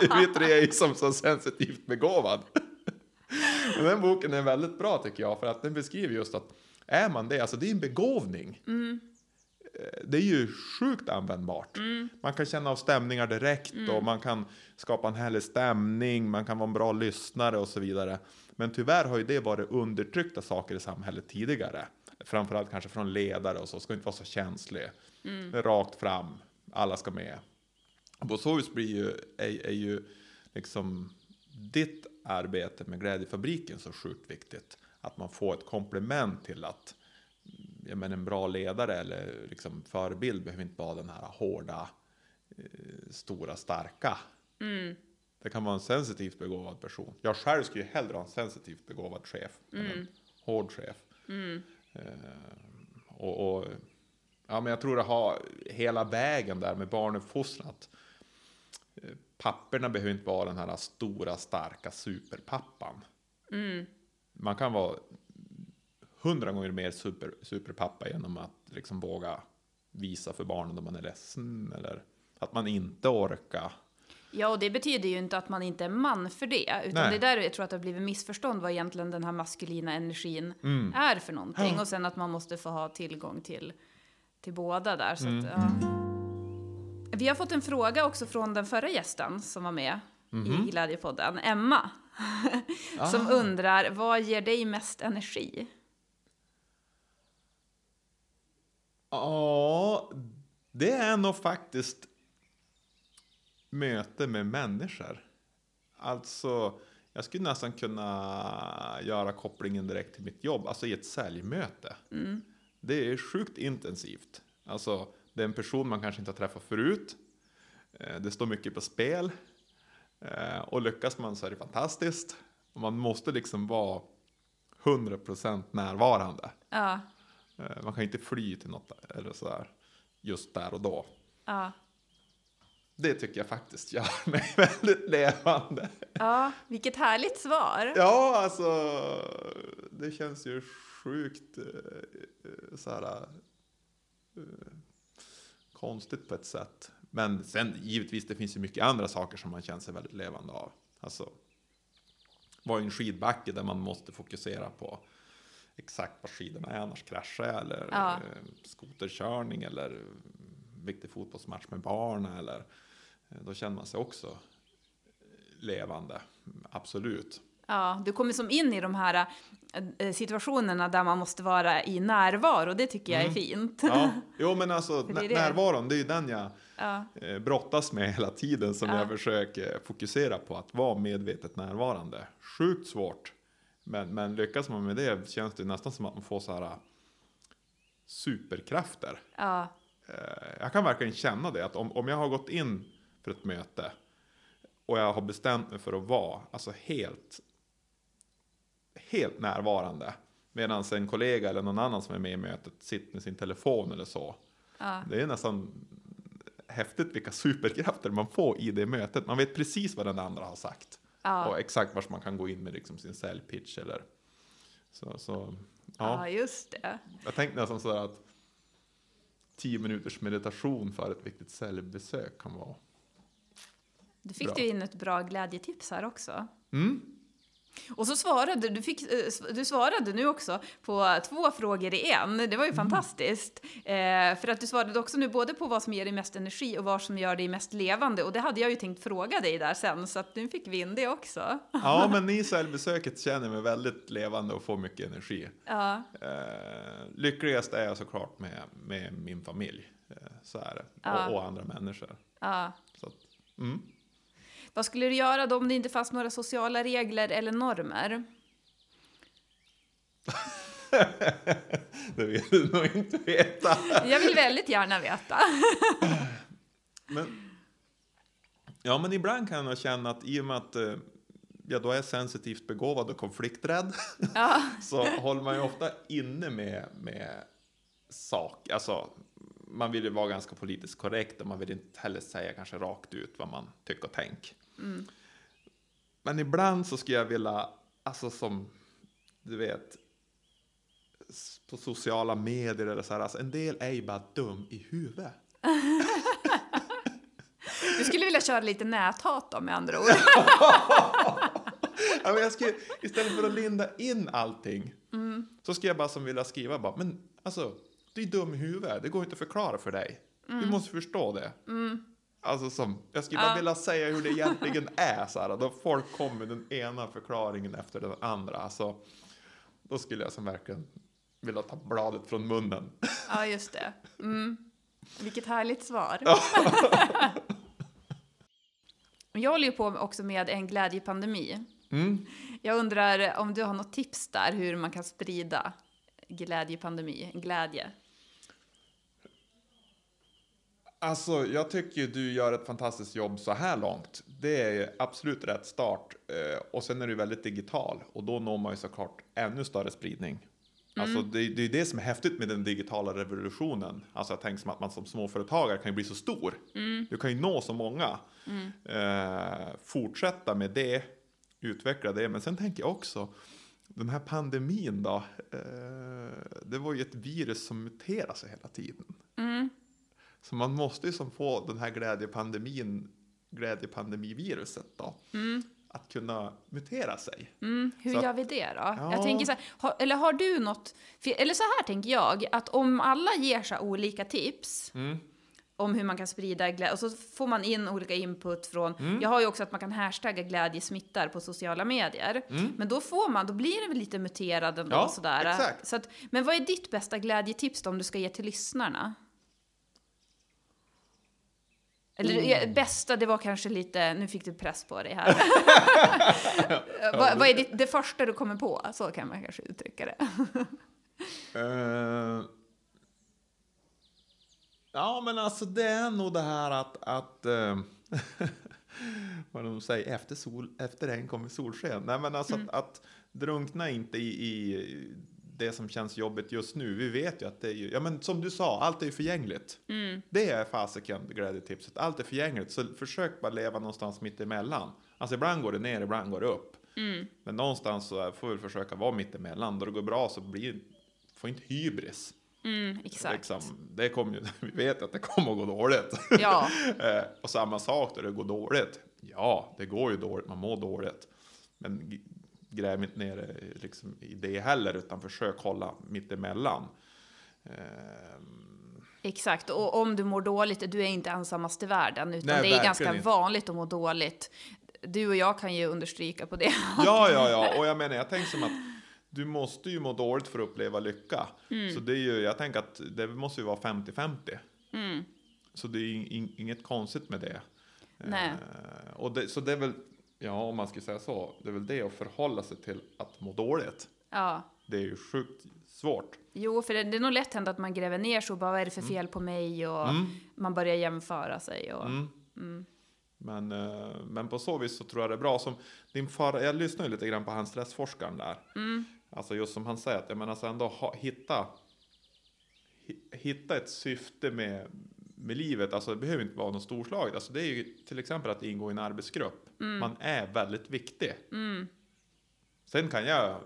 vi tre är som så sensitivt begåvad. Men den boken är väldigt bra tycker jag för att den beskriver just att är man det, alltså det är en begåvning. Eh, Det är ju sjukt användbart. Man kan känna av stämningar direkt och man kan skapa en härlig stämning, man kan vara en bra lyssnare och så vidare. Men tyvärr har ju det varit undertryckta saker i samhället tidigare. Framförallt kanske från ledare och så, ska inte vara så känslig. Är rakt fram, alla ska med. På så vis blir ju, är, är ju liksom ditt arbete med Glädjefabriken så sjukt viktigt. Att man får ett komplement till att jag menar, en bra ledare eller liksom förebild behöver inte vara den här hårda, eh, stora, starka. Det kan vara en sensitivt begåvad person. Jag själv skulle ju hellre ha en sensitivt begåvad chef än en hård chef. Eh, och, och, ja, men jag tror att ha hela vägen där med barnuppfostran. att, eh, Papporna behöver inte vara den här stora, starka superpappan. Man kan vara hundra gånger mer super, superpappa genom att liksom våga visa för barnen om man är ledsen eller att man inte orkar. Ja, och det betyder ju inte att man inte är man för det. Utan Nej. det är där jag tror att det har blivit missförstånd vad egentligen den här maskulina energin Mm. är för någonting. Och sen att man måste få ha tillgång till, till båda där. Så Mm. att, ja. Vi har fått en fråga också från den förra gästen som var med Mhm. i Glädjepodden, Emma. Ah. som undrar, vad ger dig mest energi? Ja, det är nog faktiskt möte med människor. Alltså, jag skulle nästan kunna göra kopplingen direkt till mitt jobb, alltså i ett säljmöte. Det är sjukt intensivt. Alltså, det är en person man kanske inte har träffat förut. Eh, Det står mycket på spel. Eh, Och lyckas man så är det fantastiskt. Man måste liksom vara 100% närvarande. Ja, Man kan inte fly till något eller sådär just där och då. ja. Det tycker jag faktiskt gör mig väldigt levande. Ja, vilket härligt svar. Ja, alltså det känns ju sjukt eh, eh, konstigt på ett sätt. Men sen givetvis, det finns ju mycket andra saker som man känner sig väldigt levande av. Alltså, vara i en skidbacke där man måste fokusera på exakt var skidorna är, annars kraschar jag. Eller Ja. eh, skoterkörning eller viktig fotbollsmatch med barn. Eller, eh, då känner man sig också levande, absolut. Ja, du kommer som in i de här eh, situationerna där man måste vara i närvaro. Det tycker jag är fint. Ja, jo men alltså det det. närvaron, det är ju den jag Ja. brottas med hela tiden som Ja. jag försöker fokusera på att vara medvetet närvarande. Sjukt svårt. Men, men lyckas man med det känns det nästan som att man får så här äh, superkrafter. Ja. Eh, Jag kan verkligen känna det, att om, om jag har gått in för ett möte och jag har bestämt mig för att vara alltså helt, helt närvarande medan en kollega eller någon annan som är med i mötet sitter med sin telefon eller så. Ja. Det är nästan häftigt vilka superkrafter man får i det mötet. Man vet precis vad den andra har sagt. Ja. Och exakt vart man kan gå in med liksom sin säljpitch eller så. så ja, ja. just det. Jag tänkte nästan sådär att 10 minuters meditation för ett viktigt säljbesök kan vara. Du fick Bra. du in ett bra glädjetips här också. Mm. Och så svarade du, fick, eh, du svarade nu också på två frågor i en. Det var ju fantastiskt. Eh, för att du svarade också nu både på vad som ger dig mest energi och vad som gör dig mest levande. Och det hade jag ju tänkt fråga dig där sen, så att nu fick vi in det också. Ja, men i säljbesöket känner mig väldigt levande och får mycket energi. Ja, Eh, lyckligast är jag såklart med, med min familj. Eh, så är det. Ja. Och, och andra människor. ja. Så att, mm. Vad skulle du göra då om det inte fanns några sociala regler eller normer? Det vill du nog inte veta. Jag vill väldigt gärna veta. Men, ja, men ibland kan jag känna att i och med att eh, jag då är sensitivt begåvad och konflikträdd Ja, så håller man ju ofta inne med, med sak. Alltså, man vill ju vara ganska politiskt korrekt och man vill inte heller säga kanske rakt ut vad man tycker och tänker. Men ibland så skulle jag vilja, alltså som du vet, på sociala medier eller så här, alltså en del är ju bara dum i huvudet. du skulle vilja köra lite näthat då med andra ord. Ja, men jag skulle, istället för att linda in allting så skulle jag bara som vilja skriva bara, men alltså, du är dum i huvudet, det går inte att förklara för dig. Du måste förstå det. Alltså som, jag skulle bara Ja. vilja säga hur det egentligen är så här, då folk kommer med den ena förklaringen efter den andra. Alltså, då skulle jag som verkligen vilja ta bladet från munnen. Ja, just det. Mm. Vilket härligt svar. Jag håller ju på också med en glädjepandemi. Mm. Jag undrar om du har något tips där hur man kan sprida glädjepandemi, glädje? Alltså, jag tycker du gör ett fantastiskt jobb så här långt. Det är absolut rätt start. Eh, och sen är du väldigt digital och då når man ju såklart ännu större spridning. Alltså, det, det är det som är häftigt med den digitala revolutionen. Alltså, jag tänker som att man som småföretagare kan ju bli så stor. Du kan ju nå så många. Eh, fortsätta med det, utveckla det. Men sen tänker jag också, den här pandemin då. Eh, det var ju ett virus som muterar sig hela tiden. Så man måste ju som få den här glädjepandemin, glädjepandemiviruset då, att kunna mutera sig. Mm, hur Så att- gör vi det då? Ja. Jag tänker så här, har, eller har du något, eller så här tänker jag, att om alla ger sig olika tips Mm. om hur man kan sprida glädje, och så får man in olika input från, Mm. jag har ju också att man kan hashtagga glädje smittar på sociala medier, men då får man, då blir det väl lite muterad ändå Mm. Ja, sådär. exakt. Så att, men vad är ditt bästa glädjetips då om du ska ge till lyssnarna? Eller ja, bästa, det var kanske lite, nu fick du press på dig här. vad, vad är ditt, det första du kommer på? Så kan man kanske uttrycka det. Eh, ja, men alltså det är nog det här att, att eh, vad de säger, efter, sol, efter regn kommer solsken. Nej, men alltså att, att drunkna inte i, i det som känns jobbigt just nu. Vi vet ju att det är ju, ja men som du sa, allt är ju förgängligt. Det är fasiken glädjetipset. Allt är förgängligt, så försök bara leva någonstans mitt emellan. Alltså ibland går det ner, ibland går det upp. Men någonstans så får vi försöka vara mitt emellan. Då det går bra så blir, får inte hybris. Mm, exakt. Liksom, det kommer ju, vi vet att det kommer att gå dåligt. Ja. Eh, och samma sak då det går dåligt. Ja, det går ju dåligt, man mår dåligt. Men gräv inte ner dig liksom i det heller, utan försök hålla mitt emellan. Ehm, Exakt, och om du mår dåligt, du är inte ensammast i världen, utan Nej, det är ganska inte. vanligt att må dåligt. du och jag kan ju understryka på det. Ja, ja, ja, och jag menar, jag tänker som att du måste ju må dåligt för att uppleva lycka. Mm. Så det är ju, jag tänker att det måste ju vara 50-50. Mm. Så det är inget konstigt med det. Nej. Eh, och det, så det är väl, ja om man ska säga så, det är väl det att förhålla sig till att må dåligt. Ja. Det är ju sjukt svårt. Jo, för det, det är nog lätt hänt att man gräver ner sig och bara vad är det för fel på mig och man börjar jämföra sig. Och, Mm. Men, eh, men på så vis så tror jag det är bra. Som din far, jag lyssnar ju lite grann på han stressforskaren där. Alltså just som han säger, att jag menar så ändå ha, hitta, hi- hitta ett syfte med, med livet. Alltså det behöver inte vara något storslaget. Alltså det är ju till exempel att ingå i en arbetsgrupp. Man är väldigt viktig. Sen kan jag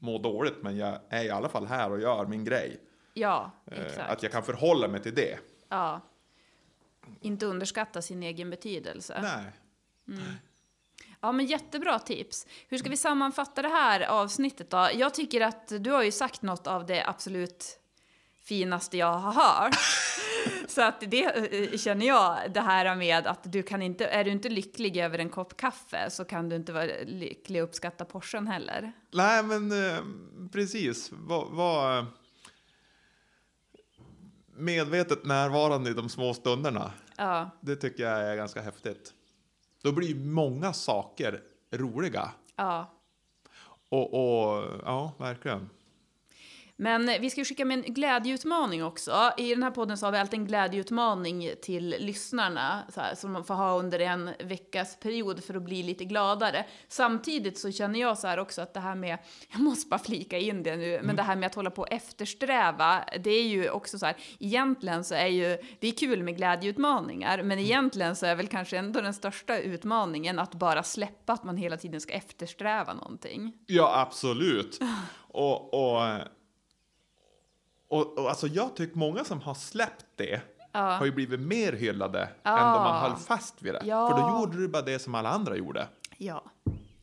må dåligt, men jag är i alla fall här och gör min grej. ja, Eh, exakt. Att jag kan förhålla mig till det. Ja. Inte underskatta sin egen betydelse. Nej. Ja, men jättebra tips. Hur ska vi sammanfatta det här avsnittet då? Jag tycker att du har ju sagt något av det absolut finaste jag har hört. Så att det eh, känner jag, det här med att du kan inte, är du inte lycklig över en kopp kaffe så kan du inte vara lycklig och uppskatta Porschen heller. Nej, men eh, precis. Var, var medvetet närvarande i de små stunderna. Ja, Det tycker jag är ganska häftigt. Då blir många saker roliga. ja. Och, och ja, verkligen. Men vi ska ju skicka med en glädjeutmaning också. I den här podden så har vi alltid en glädjeutmaning till lyssnarna så här, som man får ha under en veckas period för att bli lite gladare. Samtidigt så känner jag så här också att det här med, jag måste bara flika in det nu, men det här med att hålla på och eftersträva, det är ju också så här, egentligen så är ju, det är kul med glädjeutmaningar, men egentligen så är väl kanske ändå den största utmaningen att bara släppa att man hela tiden ska eftersträva någonting. Ja, absolut. Och, och, och, och alltså jag tycker många som har släppt det har ju blivit mer hyllade än då man höll fast vid det. Ja. För då gjorde du bara det som alla andra gjorde. Ja,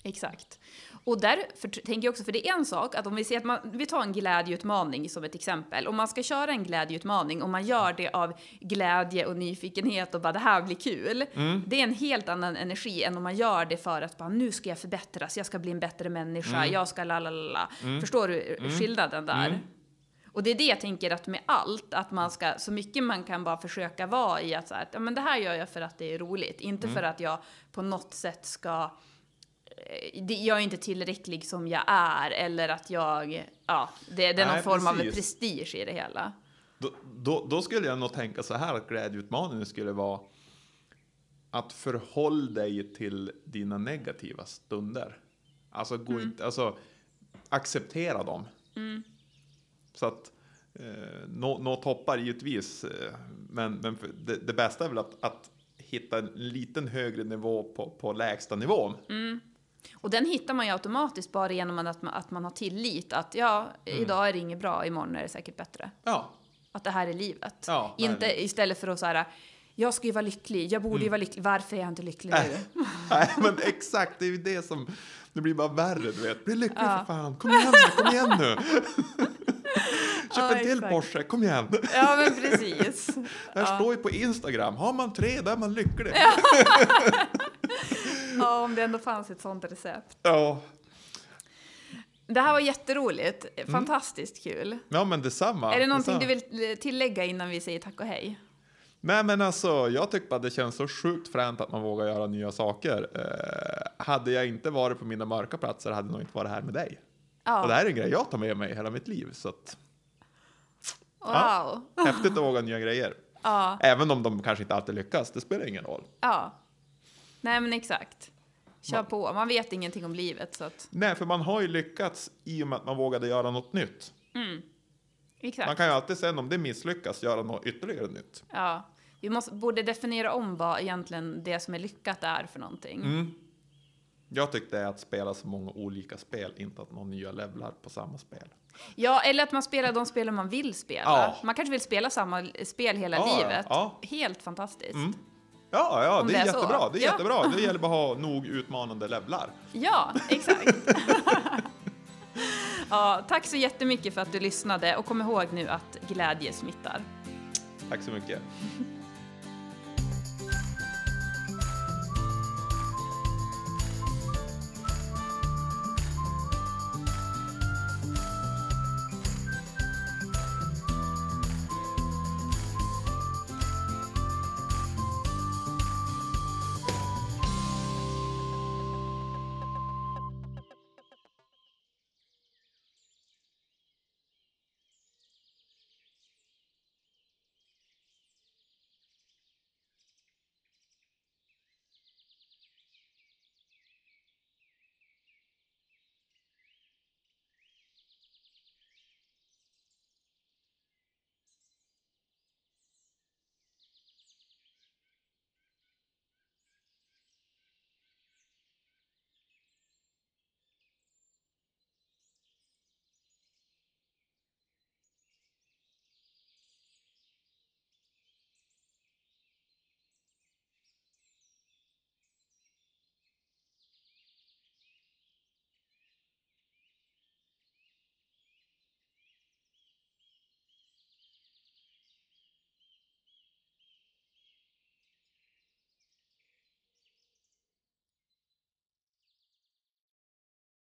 exakt. Och därför tänker jag också, för det är en sak att om vi ser att man, vi tar en glädjeutmaning som ett exempel. Om man ska köra en glädjeutmaning och man gör det av glädje och nyfikenhet och bara det här blir kul. Det är en helt annan energi än om man gör det för att bara nu ska jag förbättras, jag ska bli en bättre människa, jag ska la la la la. Förstår du skillnaden där? Och det är det jag tänker att med allt, att man ska, så mycket man kan bara försöka vara i att så här, att, ja, men det här gör jag för att det är roligt, inte för att jag på något sätt ska eh, det- jag är inte tillräcklig som jag är eller att jag, ja, det, det är någon Nej, form av precis. prestige i det hela. Då, då, då skulle jag nog tänka så här att glädjeutmaningen skulle vara att förhåll dig till dina negativa stunder. Alltså, gå inte, alltså acceptera dem. Så att eh, nå, nå toppar givetvis, eh, men, men det, det bästa är väl att, att hitta en liten högre nivå på, på lägsta nivån. Och den hittar man ju automatiskt bara genom att man, att man har tillit att ja, Mm. idag är det inget bra, imorgon är det säkert bättre. Ja, Att det här är livet. Ja, inte nej. istället för att så här, jag ska ju vara lycklig, jag borde Mm. ju vara lycklig, varför är jag inte lycklig nu? Nej, men exakt, det är ju det som, det blir bara värre, du vet. Bli lycklig för fan, kom igen nu, kom igen nu. Köp Ja, en till exakt. Porsche, kom igen. Ja, men precis. Det här står ju på Instagram, har man tre då är man lycklig. Ja, om det ändå fanns ett sånt recept. Ja, Det här var jätteroligt, fantastiskt kul. ja men detsamma. är det någonting detsamma. du vill eh, tillägga innan vi säger tack och hej? Nej men alltså, jag tycker bara det känns så sjukt fränt att man vågar göra nya saker. Eh, hade jag inte varit på mina mörka platser hade jag nog inte varit här med dig. Ja. Och det här är en grej jag tar med mig hela mitt liv. Så att, Wow. häftigt att våga nya grejer. Ja, Även om de kanske inte alltid lyckas, det spelar ingen roll. ja. Nej, men exakt. Kör på. Man vet ingenting om livet, så att... Nej, för man har ju lyckats i och med att man vågade göra något nytt. Exakt. Man kan ju alltid sen om det misslyckas göra något ytterligare nytt. Ja. Vi måste, borde definiera om vad egentligen det som är lyckat är för någonting. Mm. Jag tyckte att spela så många olika spel, inte att någon nya levlar på samma spel. Ja, eller att man spelar de spelen man vill spela. Ja. Man kanske vill spela samma spel hela Ja, livet. ja. Helt fantastiskt. Ja, ja, Om det det är, är så. jättebra. Det är Ja. jättebra. Det gäller bara att ha nog utmanande levlar. Ja, exakt. ja, tack så jättemycket för att du lyssnade och kom ihåg nu att glädje smittar. Tack så mycket.